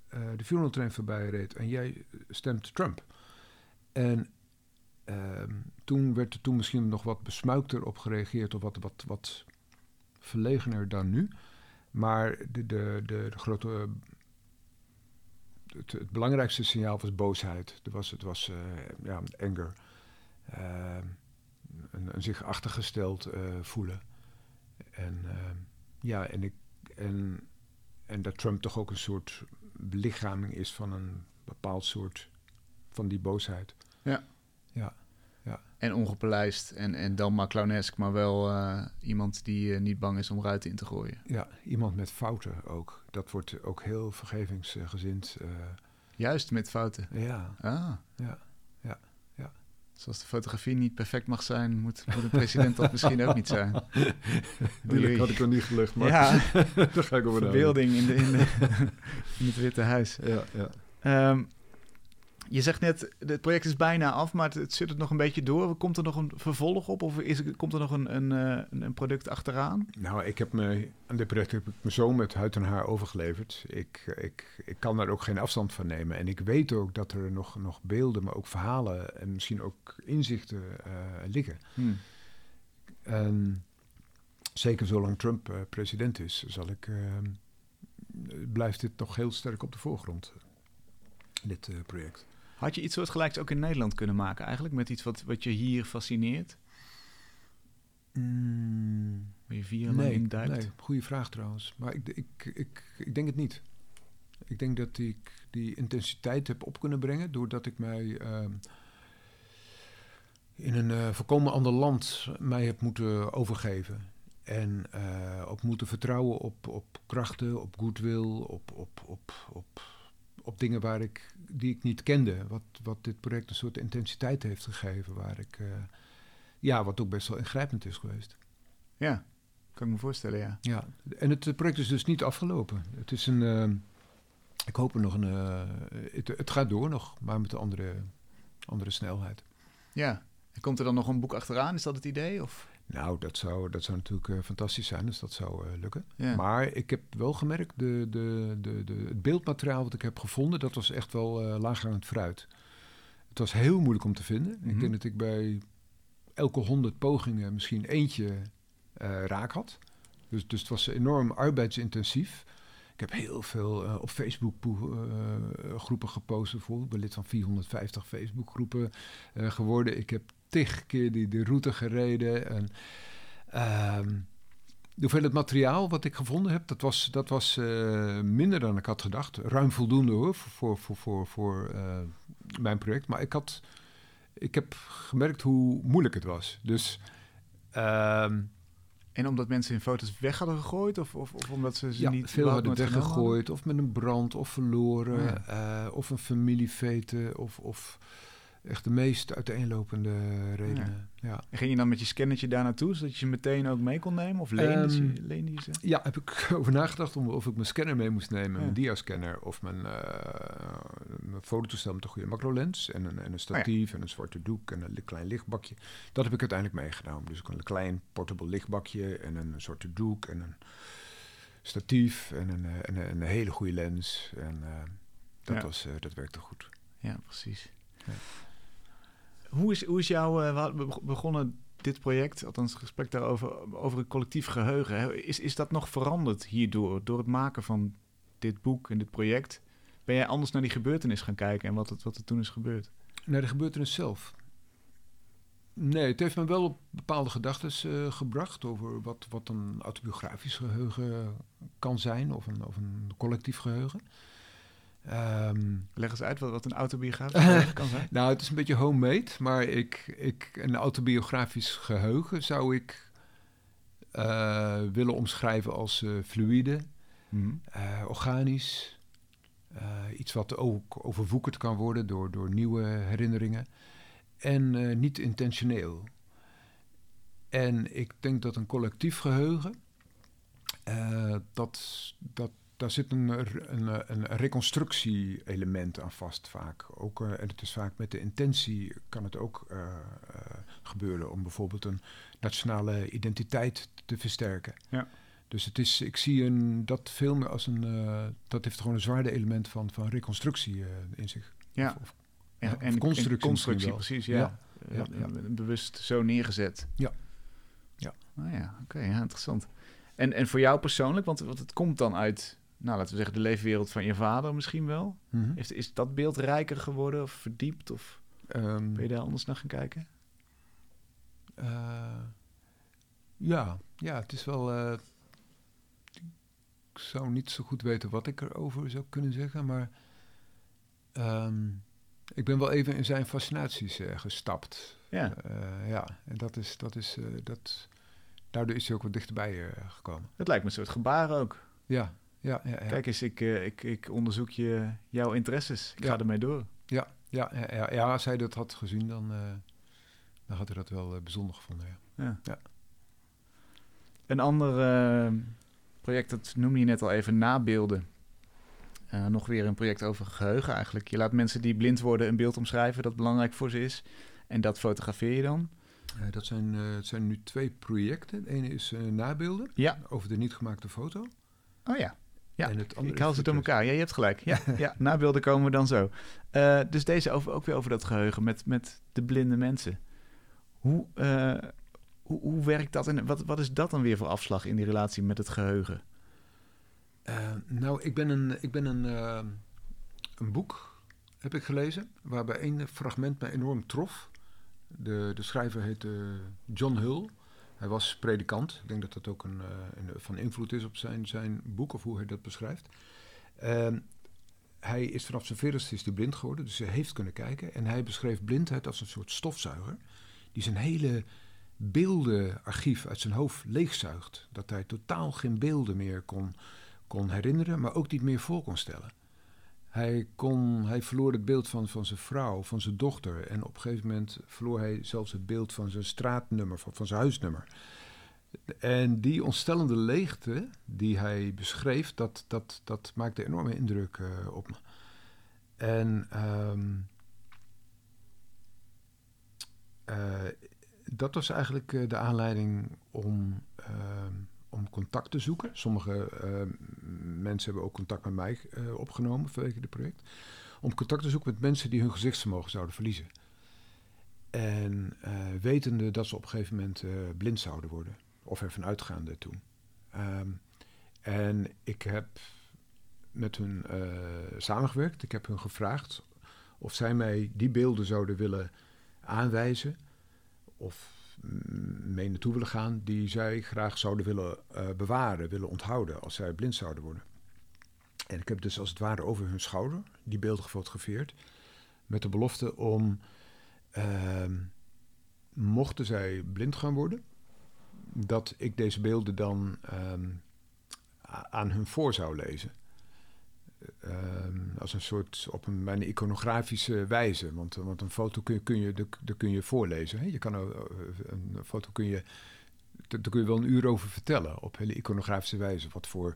eh de funeral train voorbij reed en jij stemt Trump. En ehm, toen werd er toen misschien nog wat besmuikter op gereageerd of wat, wat, wat verlegener dan nu. Maar de, de, de, de grote het, belangrijkste signaal was boosheid. Er was, het was uh, ja, anger. Uh, een, zich achtergesteld uh, voelen. En ja, en, ik, en, en dat Trump toch ook een soort belichaming is van een bepaald soort van die boosheid. Ja. En ongepolijst en, en dan maar clownesk, maar wel uh, iemand die uh, niet bang is om ruiten in te gooien. Ja, iemand met fouten ook. Dat wordt ook heel vergevingsgezind. Uh, Juist met fouten. Ja. Ah. Ja. Ja. Ja. Zoals de fotografie niet perfect mag zijn, moet, moet een president dat misschien ook niet zijn. Dat had ik nog niet gelucht, maar ja, daar ga ik over verbeelding in, de, in, de, in het Witte Huis. Ja, ja. Um, Je zegt net, het project is bijna af, maar het, het zit er nog een beetje door. Komt er nog een vervolg op of is, komt er nog een, een, eh, een, een product achteraan? Nou, ik heb me, aan dit project heb ik me zo met huid en haar overgeleverd. Ik, ik, ik kan daar ook geen afstand van nemen. En ik weet ook dat er nog, nog beelden, maar ook verhalen en misschien ook inzichten eh, liggen. Hmm. En zeker zolang Trump eh, president is, zal ik, eh, blijft dit nog heel sterk op de voorgrond, dit project. Had je iets soortgelijks ook in Nederland kunnen maken eigenlijk? Met iets wat, wat je hier fascineert? Waar je vier lang in duikt? nee, goede vraag trouwens. Maar ik, ik, ik, ik denk het niet. Ik denk dat ik die intensiteit heb op kunnen brengen doordat ik mij ehm, in een eh, volkomen ander land mij heb moeten overgeven. En eh, op moeten vertrouwen op, op krachten, op goodwill, op, op, op, op, op dingen waar ik, die ik niet kende. Wat, wat dit project een soort intensiteit heeft gegeven, waar ik, eh, ja, wat ook best wel ingrijpend is geweest. Ja, kan ik me voorstellen, ja. Ja, en het project is dus niet afgelopen. Het is een. eh, ik hoop er nog een. eh, het, het gaat door nog, maar met een andere, andere snelheid. Ja. En komt er dan nog een boek achteraan? Is dat het idee? Of? Nou, dat zou, dat zou natuurlijk eh, fantastisch zijn als dat zou eh, lukken. Ja. Maar ik heb wel gemerkt, de, de, de, de, het beeldmateriaal wat ik heb gevonden, dat was echt wel eh laaghangend fruit. Het was heel moeilijk om te vinden. Mhm. Ik denk dat ik bij elke honderd pogingen misschien eentje eh, raak had. Dus, dus het was enorm arbeidsintensief. Ik heb heel veel eh, op Facebook eh, groepen gepost. Bijvoorbeeld. Ben lid van 450 Facebook groepen eh, geworden. Ik heb tig keer die, de route gereden. En, ehm, de hoeveelheid materiaal wat ik gevonden heb, dat was, dat was minder dan ik had gedacht. Ruim voldoende hoor, voor, voor, voor, voor mijn project. Maar ik, had, ik heb gemerkt hoe moeilijk het was. Dus ehm, En omdat mensen hun foto's weg hadden gegooid? Of, of, of omdat ze ze ja, niet veel hadden weggegooid, of met een brand, of verloren, Ja. eh, of een familiefete, of, of echt de meest uiteenlopende redenen. Ja. En ging je dan met je scannertje daar naartoe, zodat je ze meteen ook mee kon nemen? Of leende, Ehm, je, leende je ze? Ja, heb ik over nagedacht om, of ik mijn scanner mee moest nemen, Ja. mijn diascanner of mijn, eh mijn fototoestel met een goede macrolens en een, en een statief en een zwarte doek en een klein lichtbakje. Dat heb ik uiteindelijk meegenomen. Dus ik een klein portable lichtbakje en een zwarte doek en een statief en een, eh, en een, een hele goede lens. En eh, dat, was, dat werkte goed. Ja, precies. Ja. Hoe, is, hoe is jouw... eh, we begonnen dit project, althans het gesprek daarover, over het collectief geheugen. Is, is dat nog veranderd hierdoor, door het maken van dit boek en dit project? Ben jij anders naar die gebeurtenis gaan kijken en wat, het, wat er toen is gebeurd? Naar de gebeurtenis zelf. Nee, het heeft me wel op bepaalde gedachten eh, gebracht over wat, wat een autobiografisch geheugen kan zijn of een, of een collectief geheugen. Ehm, Leg eens uit wat, wat een autobiografisch geheugen kan zijn. nou, het is een beetje homemade, maar ik, ik, een autobiografisch geheugen zou ik eh, willen omschrijven als eh, fluïde, Mhm. eh, organisch. iets wat ook overwoekerd kan worden door, door nieuwe herinneringen. En niet intentioneel. En ik denk dat een collectief geheugen, eh, dat, dat, daar zit een, een, een reconstructie-element aan vast vaak. Ook, eh, en het is vaak met de intentie kan het ook eh, eh, gebeuren om bijvoorbeeld een nationale identiteit te versterken. Ja. Dus het is, ik zie een, dat veel meer als een, eh, dat heeft gewoon een zwaarde element van, van reconstructie eh, in zich. Ja, Of- of- en, ja, en, constructie en constructie precies, ja. Ja, Eh, ja, ja. eh, Bewust zo neergezet. Ja. Ja. Nou ja, oké, ja, interessant. En, en voor jou persoonlijk, want, want het komt dan uit, nou laten we zeggen, de leefwereld van je vader misschien wel. Mhm. Is, is dat beeld rijker geworden of verdiept? Of ben je daar anders naar gaan kijken? Eh, ja, ja, het is wel. eh, ik zou niet zo goed weten wat ik erover zou kunnen zeggen, maar. ehm, ik ben wel even in zijn fascinaties eh, gestapt. Ja, ja, en dat is. Dat is dat, daardoor is hij ook wat dichterbij gekomen. dat lijkt me een soort gebaar ook. Ja, ja, ja. ja. Kijk eens, ik, eh, ik, ik onderzoek je, jouw interesses. Ik Ja. ga ermee door. Ja, ja, ja, ja, ja, als hij dat had gezien, dan, eh, dan had hij dat wel eh, bijzonder gevonden. Ja. Ja. Ja. Een ander eh, project, dat noemde je net al even, nabeelden. Eh, nog weer een project over geheugen eigenlijk. Je laat mensen die blind worden een beeld omschrijven dat belangrijk voor ze is. En dat fotografeer je dan. Eh, dat zijn, eh, het zijn nu twee projecten. De ene is nabeelden Ja. over de niet gemaakte foto. Oh ja. Ja, En het andere ik haal ze door elkaar. Ja, je hebt gelijk. Ja, ja nabeelden komen we dan zo. Eh, dus deze over, ook weer over dat geheugen met, met de blinde mensen. Hoe, eh, hoe, hoe werkt dat en wat, wat is dat dan weer voor afslag in die relatie met het geheugen? Eh, nou, ik ben een, ik ben een, een boek heb ik gelezen waarbij één fragment mij enorm trof. De, de schrijver heet eh, John Hull. Hij was predikant. Ik denk dat dat ook een, eh, een- van invloed is op zijn, zijn boek of hoe hij dat beschrijft. Ehm, hij is vanaf zijn veertigste is blind geworden, dus hij heeft kunnen kijken. En hij beschreef blindheid als een soort stofzuiger die zijn hele beeldenarchief uit zijn hoofd leegzuigt. Dat hij totaal geen beelden meer kon, kon herinneren, maar ook niet meer voor kon stellen. Hij, kon, hij verloor het beeld van, van zijn vrouw, van zijn dochter. En op een gegeven moment verloor hij zelfs het beeld van zijn straatnummer, van, van zijn huisnummer. En die ontstellende leegte die hij beschreef, dat, dat, dat maakte enorme indruk eh, op me. En ehm, eh, dat was eigenlijk eh, de aanleiding om, ehm, om contact te zoeken. Sommige eh, mensen hebben ook contact met mij eh, opgenomen vanwege dit project. Om contact te zoeken met mensen die hun gezichtsvermogen zouden verliezen. En eh, wetende dat ze op een gegeven moment blind zouden worden. Of ervan uitgaande toen. Ehm, en ik heb met hun samengewerkt. Ik heb hun gevraagd of zij mij die beelden zouden willen aanwijzen. Of mee naartoe willen gaan. Die zij graag zouden willen eh, bewaren, willen onthouden als zij blind zouden worden. En ik heb dus als het ware over hun schouder die beelden gefotografeerd. Met de belofte om, ehm, mochten zij blind gaan worden, dat ik deze beelden dan ehm, aan hun voor zou lezen. Ehm, als een soort op een iconografische wijze. Want, want een foto kun je, kun je, kun je voorlezen. Hè? Je kan ook, eh, een foto kun je, daar kun je wel een uur over vertellen. Op hele iconografische wijze. Wat voor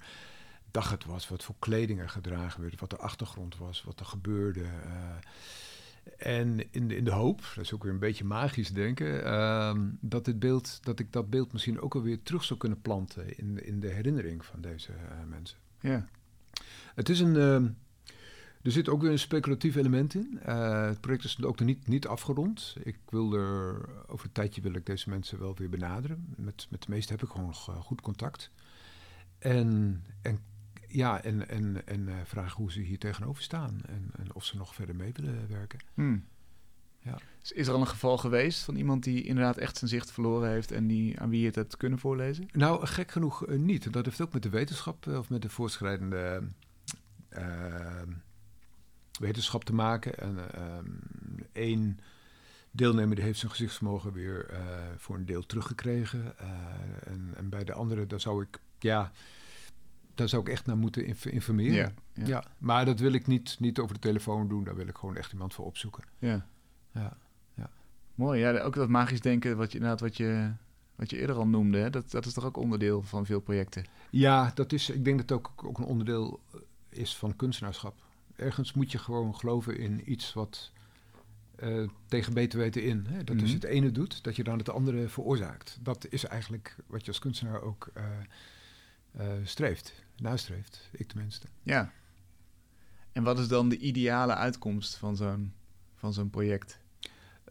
dag het was, wat voor kleding er gedragen werd, wat de achtergrond was, wat er gebeurde. eh. en in de, in de hoop, dat is ook weer een beetje magisch denken, ehm, dat, dit beeld, dat ik dat beeld misschien ook alweer terug zou kunnen planten in, in de herinnering van deze eh, mensen. Ja. Het is een. ehm, er zit ook weer een speculatief element in. Eh, het project is ook nog niet, niet afgerond. Ik wil er. Over een tijdje wil ik deze mensen wel weer benaderen. Met, met de meesten heb ik gewoon nog eh, goed contact. En, en ja, en, en, en eh, vragen hoe ze hier tegenover staan. En, en of ze nog verder mee willen werken. Hmm. Ja. Is, er al een geval geweest van iemand die inderdaad echt zijn zicht verloren heeft en die, aan wie je het hebt kunnen voorlezen? Nou, gek genoeg niet. Dat heeft ook met de wetenschap of met de voortschrijdende eh, wetenschap te maken. En ehm, één deelnemer die heeft zijn gezichtsvermogen weer eh, voor een deel teruggekregen. Eh, en, en bij de andere, daar zou ik, ja, daar zou ik echt naar moeten inf- informeren. ja. Ja. maar dat wil ik niet, niet over de telefoon doen. Daar wil ik gewoon echt iemand voor opzoeken. ja. Ja. Mooi, ja, ook dat magisch denken, wat je, inderdaad, wat je, wat je eerder al noemde, hè? Dat, dat is toch ook onderdeel van veel projecten? Ja, dat is, ik denk dat het ook, ook een onderdeel eh, is van kunstenaarschap. Ergens moet je gewoon geloven in iets wat eh, tegen beter weten in. Hè? Dat als je Mhm. het ene doet, dat je dan het andere veroorzaakt. Dat is eigenlijk wat je als kunstenaar ook eh, eh, streeft, nastreeft. Ik tenminste. Ja. En wat is dan de ideale uitkomst van zo'n, van zo'n project?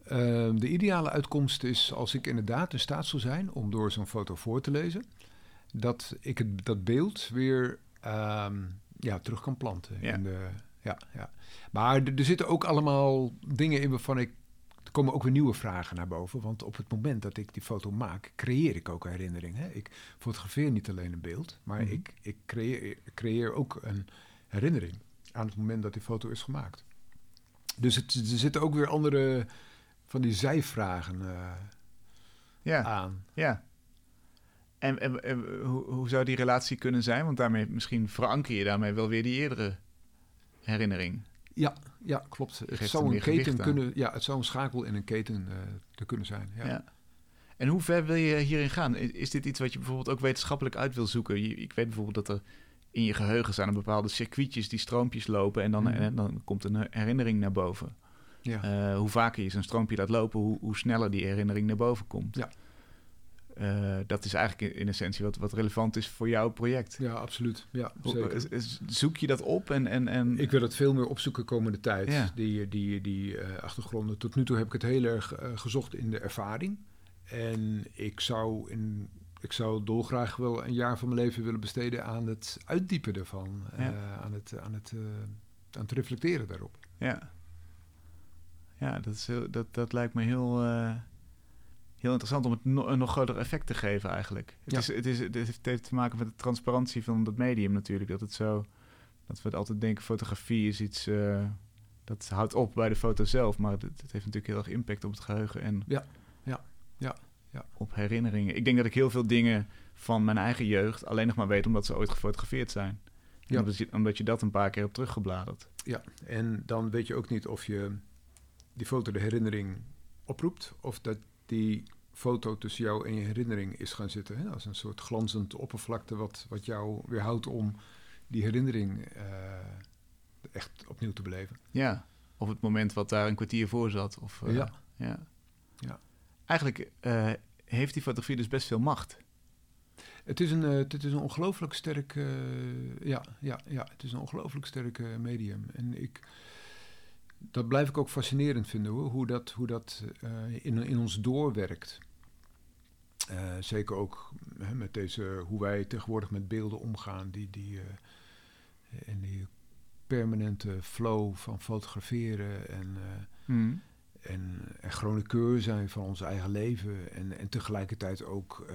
Ehm, de ideale uitkomst is als ik inderdaad in staat zou zijn om door zo'n foto voor te lezen, dat ik het, dat beeld weer ehm, ja, terug kan planten. Ja. In de, ja, ja. Maar er, er zitten ook allemaal dingen in waarvan ik. Er komen ook weer nieuwe vragen naar boven. Want op het moment dat ik die foto maak, creëer ik ook een herinnering. Hè? Ik fotografeer niet alleen een beeld, maar Mhm. ik, ik creëer, creëer ook een herinnering aan het moment dat die foto is gemaakt. Dus het, er zitten ook weer andere van die zijvragen eh, Ja, aan. ja. En, en, en hoe, hoe zou die relatie kunnen zijn? Want daarmee misschien veranker je daarmee wel weer die eerdere herinnering. Ja, ja klopt. Het zou een keten aan. kunnen. Ja, het zou een schakel in een keten eh, te kunnen zijn. Ja. Ja. En hoe ver wil je hierin gaan? Is, is dit iets wat je bijvoorbeeld ook wetenschappelijk uit wil zoeken? Je- ik weet bijvoorbeeld dat er in je geheugen zijn bepaalde circuitjes die stroompjes lopen en dan, Mhm. en dan komt een herinnering naar boven. Ja. Eh, hoe vaker je zo'n stroompje laat lopen, hoe, hoe sneller die herinnering naar boven komt. Ja. Eh, dat is eigenlijk in, in essentie wat, wat relevant is voor jouw project. ja, absoluut. Ja, zeker. is- zoek je dat op en... en, en Ik wil het veel meer opzoeken komende tijd, Ja. die, die, die eh, achtergronden. Tot nu toe heb ik het heel erg eh, gezocht in de ervaring. En ik zou, in, ik zou dolgraag wel een jaar van mijn leven willen besteden aan het uitdiepen. Ja. eh, aan, het, aan, het, eh, aan het reflecteren daarop. Ja, ja dat, is heel, dat, dat lijkt me heel, eh, heel interessant om het no- een nog groter effect te geven eigenlijk. Het, Ja. is, het, is, het heeft- heeft te maken met de transparantie van dat medium natuurlijk. Dat het zo, dat we het altijd denken, fotografie is iets, eh, dat houdt op bij de foto zelf. Maar het, het heeft natuurlijk heel erg impact op het geheugen en Ja, ja, ja, ja. op herinneringen. Ik denk dat ik heel veel dingen van mijn eigen jeugd alleen nog maar weet omdat ze ooit gefotografeerd zijn. Ja. Omdat, je, omdat je dat een paar keer hebt teruggebladerd. Ja, en dan weet je ook niet of je die foto de herinnering oproept of dat die foto tussen jou en je herinnering is gaan zitten. Hè? Als een soort glanzend oppervlakte wat, wat jou weerhoudt om die herinnering eh, echt opnieuw te beleven. Ja, of het moment wat daar een kwartier voor zat. Of, eh, Ja. ja. Ja. Eigenlijk eh, heeft die fotografie dus best veel macht. Het is een, het is een ongelooflijk sterk, ja, ja, ja, het is een ongelooflijk sterk medium. En ik, dat blijf ik ook fascinerend vinden hoor, hoe dat, hoe dat eh, in, in ons doorwerkt. Eh, zeker ook hè, met deze, hoe wij tegenwoordig met beelden omgaan, die, die, eh, en die permanente flow van fotograferen en, eh, en, en chroniqueur zijn van ons eigen leven. En, en tegelijkertijd ook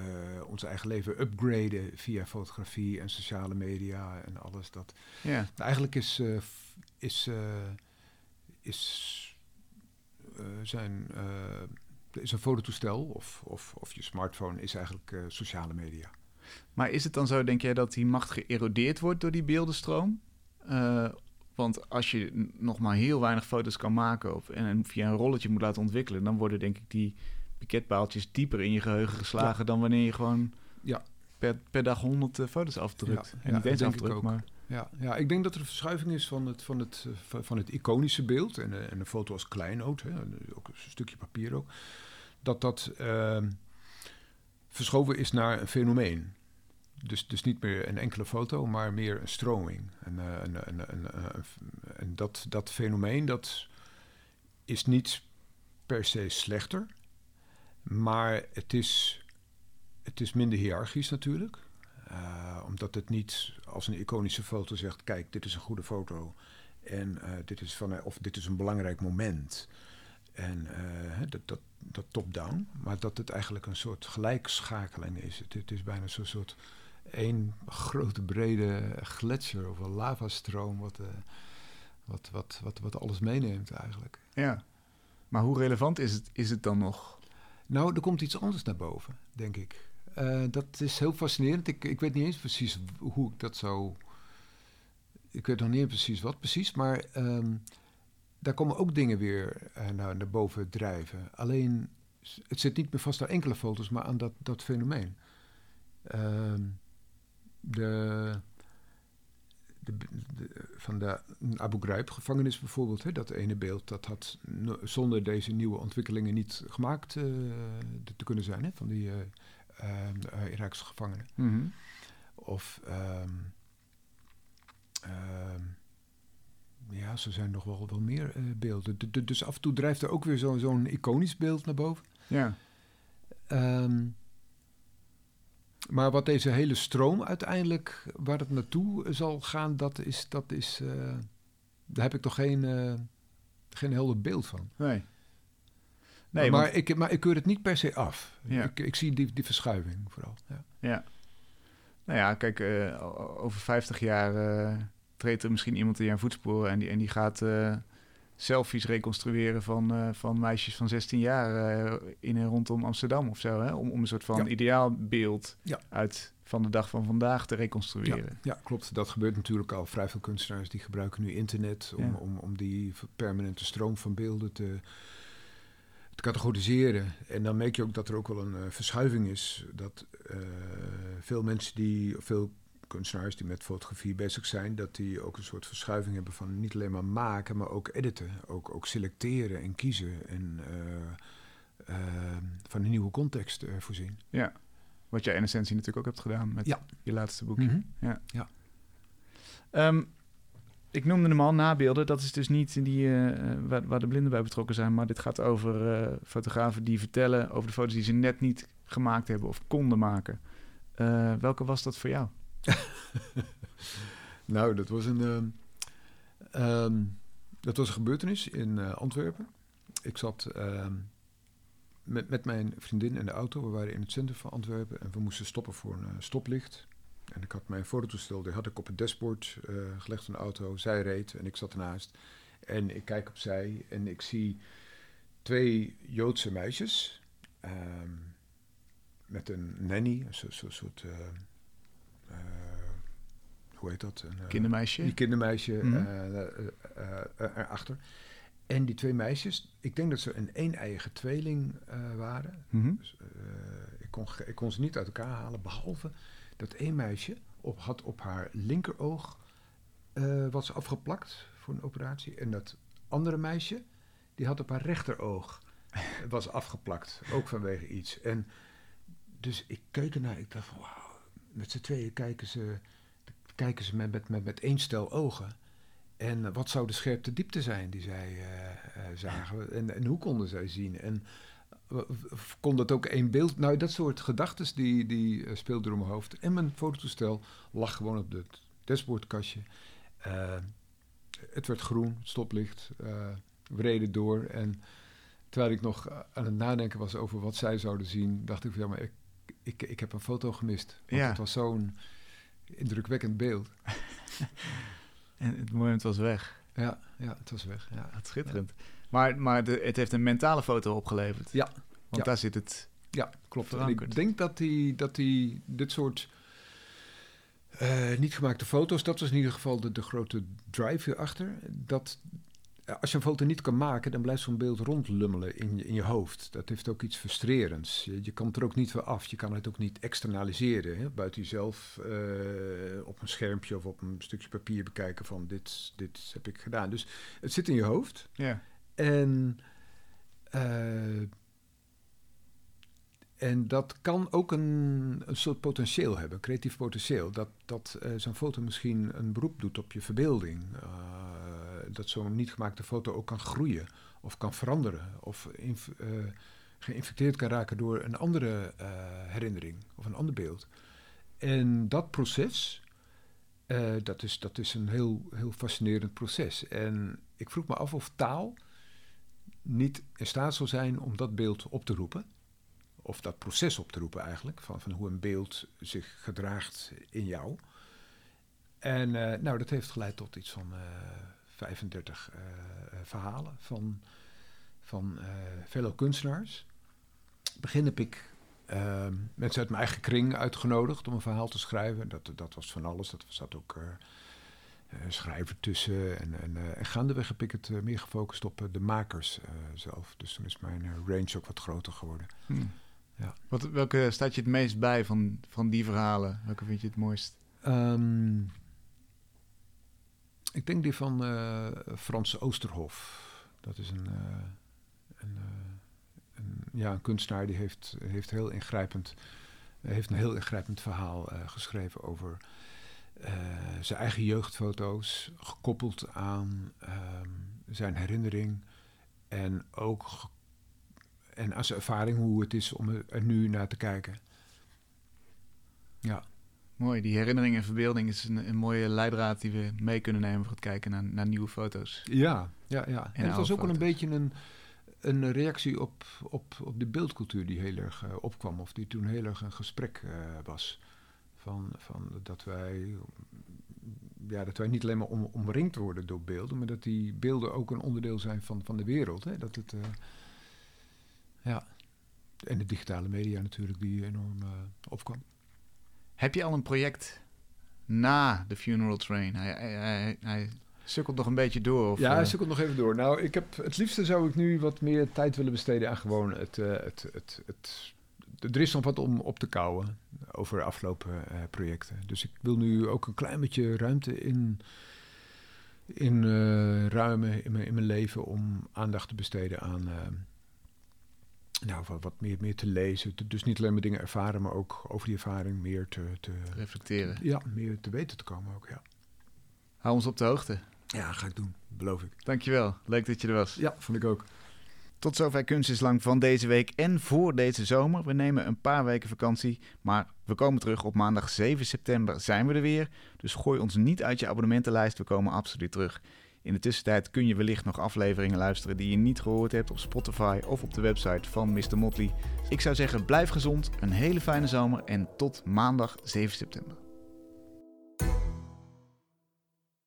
ons eigen leven upgraden via fotografie en sociale media en alles. Dat, Ja, eigenlijk is, is, is eh, zijn, eh, is een fototoestel of, of, of je smartphone is eigenlijk eh, sociale media. maar is het dan zo, denk jij, dat die macht geërodeerd wordt door die beeldenstroom? Want als je nog maar heel weinig foto's kan maken of, en, via een rolletje moet laten ontwikkelen, dan worden denk ik die piketpaaltjes dieper in je geheugen geslagen dan wanneer je gewoon Ja. per, per dag honderd foto's afdrukt. Ja, en niet eens afdrukt, ook. maar... Ja, ja, ik denk dat er een verschuiving is van het, van het, eh, van- het iconische beeld en, eh, en de foto als kleinoot, hè, en ook een stukje papier ook, dat dat ehm, verschoven is naar een fenomeen. Dus, dus niet meer een enkele foto, maar meer een stroming. En, eh, eh, en dat, dat fenomeen dat is niet per se slechter, maar het is, het is minder hiërarchisch natuurlijk. Eh, omdat het niet als een iconische foto zegt: kijk, dit is een goede foto. En eh, dit is van, of dit is een belangrijk moment. En eh, dat, dat, dat top-down. Maar dat het eigenlijk een soort gelijkschakeling is. Het, het is bijna zo'n soort één grote brede gletsjer of een lavastroom. Wat, wat, wat, wat, wat alles meeneemt eigenlijk. Ja. Maar hoe relevant is het, is het dan nog? Nou, er komt iets anders naar boven, denk ik. Eh, dat is heel fascinerend. Ik, ik weet niet eens precies hoe ik dat zou. Ik weet nog niet precies wat precies, maar ehm, daar komen ook dingen weer eh, naar, boven drijven. Alleen, het zit niet meer vast aan enkele foto's, maar aan dat, dat fenomeen. Ehm, de, de, van de Abu Ghraib-gevangenis bijvoorbeeld, hè, dat ene beeld, dat had zonder deze nieuwe ontwikkelingen niet gemaakt eh, te- te kunnen zijn, hè, van die eh eh, eh, Iraakse gevangenen. Of, ehm, ehm, ja, zo zijn nog wel, wel meer eh, beelden. D- dus af en toe drijft er ook weer zo- zo'n iconisch beeld naar boven. Ja. Ehm, maar wat deze hele stroom uiteindelijk, waar het naartoe zal gaan, dat is, dat is eh, daar heb ik toch geen, eh, geen helder beeld van. Nee. Nee, maar, want- ik, maar ik keur het niet per se af. Ja. Ik, ik zie die, die verschuiving vooral. Ja. Ja. Nou ja, kijk, eh, over 50 jaar eh, treedt er misschien iemand in jouw voetsporen en die, en die gaat eh, selfies reconstrueren van, van meisjes van 16 jaar in en rondom Amsterdam of zo. Hè? Om, om een soort van Ja. ideaalbeeld uit van de dag van vandaag te Ja, reconstrueren. ja, klopt. Dat gebeurt natuurlijk al. Vrij veel kunstenaars die gebruiken nu internet om, Ja. om, om die permanente stroom van beelden te, te categoriseren. En dan merk je ook dat er ook wel een eh, verschuiving is. Dat eh, veel mensen die, veel kunstenaars die met fotografie bezig zijn, dat die ook een soort verschuiving hebben van niet alleen maar maken, maar ook editen. Ook, ook selecteren en kiezen en eh, van een nieuwe context voorzien. Ja, wat jij in essentie natuurlijk ook hebt gedaan met Ja. je laatste boekje. Mhm. Ja. Ja. Ehm, ik noemde hem al nabeelden. Dat is dus niet die, eh, eh, waar, waar de blinden bij betrokken zijn. Maar dit gaat over eh, fotografen die vertellen over de foto's die ze net niet gemaakt hebben of konden maken. Welke was dat voor jou? Nou, dat was een, ehm, dat was een gebeurtenis in Antwerpen. Ik zat ehm, met, met mijn vriendin in de auto. We waren in het centrum van Antwerpen en we moesten stoppen voor een stoplicht. En ik had mijn fototoestel, die had ik op het dashboard eh, gelegd van de auto. Zij reed en ik zat ernaast. En ik kijk opzij en ik zie twee Joodse meisjes ehm, met een nanny, een soort, eh, eh, hoe heet dat? Een, Kindermeisje? die kindermeisje eh, eh, erachter. En die twee meisjes, ik denk dat ze een een-eiige tweeling waren. Mhm. Dus, ik, kon, ik kon ze niet uit elkaar halen, behalve dat één meisje op, had op haar linkeroog eh was afgeplakt voor een operatie. En dat andere meisje, die had op haar rechteroog was afgeplakt, ook vanwege iets. En dus ik keek ernaar, ik dacht van wauw, met z'n tweeën kijken ze, kijken ze met, met, met, met één stel ogen. En eh, wat zou de scherpte diepte zijn die zij eh, eh, zagen? En, en hoe konden zij zien? En kon dat ook één beeld? Nou, dat soort gedachten die, die eh, speelden door mijn hoofd. En mijn fototoestel lag gewoon op het dashboardkastje. Eh, het werd groen, het stoplicht. eh we reden door. En terwijl ik nog aan het nadenken was over wat zij zouden zien, dacht ik van ja, maar ik, ik, ik heb een foto gemist. Want Ja. het was zo'n indrukwekkend beeld. En het moment was weg. Ja, ja, het was weg. Ja, Wat schitterend. Maar, maar de, het heeft een mentale foto opgeleverd. Ja. Want Ja. daar zit het... ja klopt. Ik denk dat die, dat die dit soort eh, niet gemaakte foto's, dat was in ieder geval de, de grote drive hierachter. Dat eh, als je een foto niet kan maken, dan blijft zo'n beeld rondlummelen in je, in je hoofd. Dat heeft ook iets frustrerends. Je, je kan er ook niet van af. Je kan het ook niet externaliseren. Hè? Buiten jezelf eh, op een schermpje of op een stukje papier bekijken van dit, dit heb ik gedaan. Dus het zit in je hoofd. Ja. En, eh, en dat kan ook een, een soort potentieel hebben, creatief potentieel. Dat, dat eh, zo'n foto misschien een beroep doet op je verbeelding. Eh, dat zo'n niet gemaakte foto ook kan groeien of kan veranderen. Of geïnfecteerd kan raken door een andere herinnering of een ander beeld. En dat proces, dat, is, dat is een heel, heel fascinerend proces. En ik vroeg me af of taal niet in staat zal zijn om dat beeld op te roepen. Of dat proces op te roepen eigenlijk, van, van hoe een beeld zich gedraagt in jou. En eh, nou, dat heeft geleid tot iets van eh 35 eh, verhalen van, van vele kunstenaars. Begin heb ik eh, mensen uit mijn eigen kring uitgenodigd om een verhaal te schrijven. Dat, dat was van alles, dat zat ook... eh, schrijver tussen. En, en, eh, en gaandeweg heb ik het eh, meer gefocust op de makers zelf. Dus toen is mijn range ook wat groter geworden. Hm. Ja. Wat, welke staat je het meest bij van, van die verhalen? Welke vind je het mooist? Ehm, ik denk die van Frans Oosterhof. Dat is een, een, een, ja, een kunstenaar die heeft, heeft, heel ingrijpend, heeft een heel ingrijpend verhaal geschreven over eh, zijn eigen jeugdfoto's, gekoppeld aan ehm, zijn herinnering en ook en zijn ervaring hoe het is om er- nu naar te kijken. Ja. Mooi, die herinnering en verbeelding is een, een mooie leidraad die we mee kunnen nemen voor het kijken naar, naar nieuwe foto's. Ja, ja, ja. En, het was ook wel een beetje een, een reactie op, op, op de beeldcultuur die heel erg eh, opkwam. Of die toen heel erg een gesprek eh, was. Van, van dat, wij, ja, dat wij niet alleen maar om, omringd worden door beelden, maar dat die beelden ook een onderdeel zijn van, van de wereld. Hè? Dat het, eh, ja. En de digitale media natuurlijk, die enorm eh, opkwam. Heb je al een project na de Funeral Train? Hij, hij, sukkelt nog een beetje door. Of, ja, eh, hij zoekt nog even door. Nou, ik heb, het liefste zou ik nu wat meer tijd willen besteden aan gewoon het, eh, het, het, het, er is nog wat om op te kouwen over afgelopen uh, projecten. Dus ik wil nu ook een klein beetje ruimte in, in uh, ruimen in mijn, in mijn leven om aandacht te besteden aan nou, wat, wat, meer, meer te lezen. dus niet alleen maar dingen ervaren, maar ook over die ervaring meer te, te reflecteren. Ja, meer te weten te komen ook, ja. Hou ons op de hoogte. Ja, ga ik doen, beloof ik. Dankjewel, leuk dat je er was. Ja, vond ik ook. Tot zover Kunst is Lang van deze week en voor deze zomer. We nemen een paar weken vakantie, maar we komen terug op maandag 7 september zijn we er weer. Dus gooi ons niet uit je abonnementenlijst, we komen absoluut terug. In de tussentijd kun je wellicht nog afleveringen luisteren die je niet gehoord hebt op Spotify of op de website van Mr. Motley. Ik zou zeggen, blijf gezond, een hele fijne zomer en tot maandag 7 september.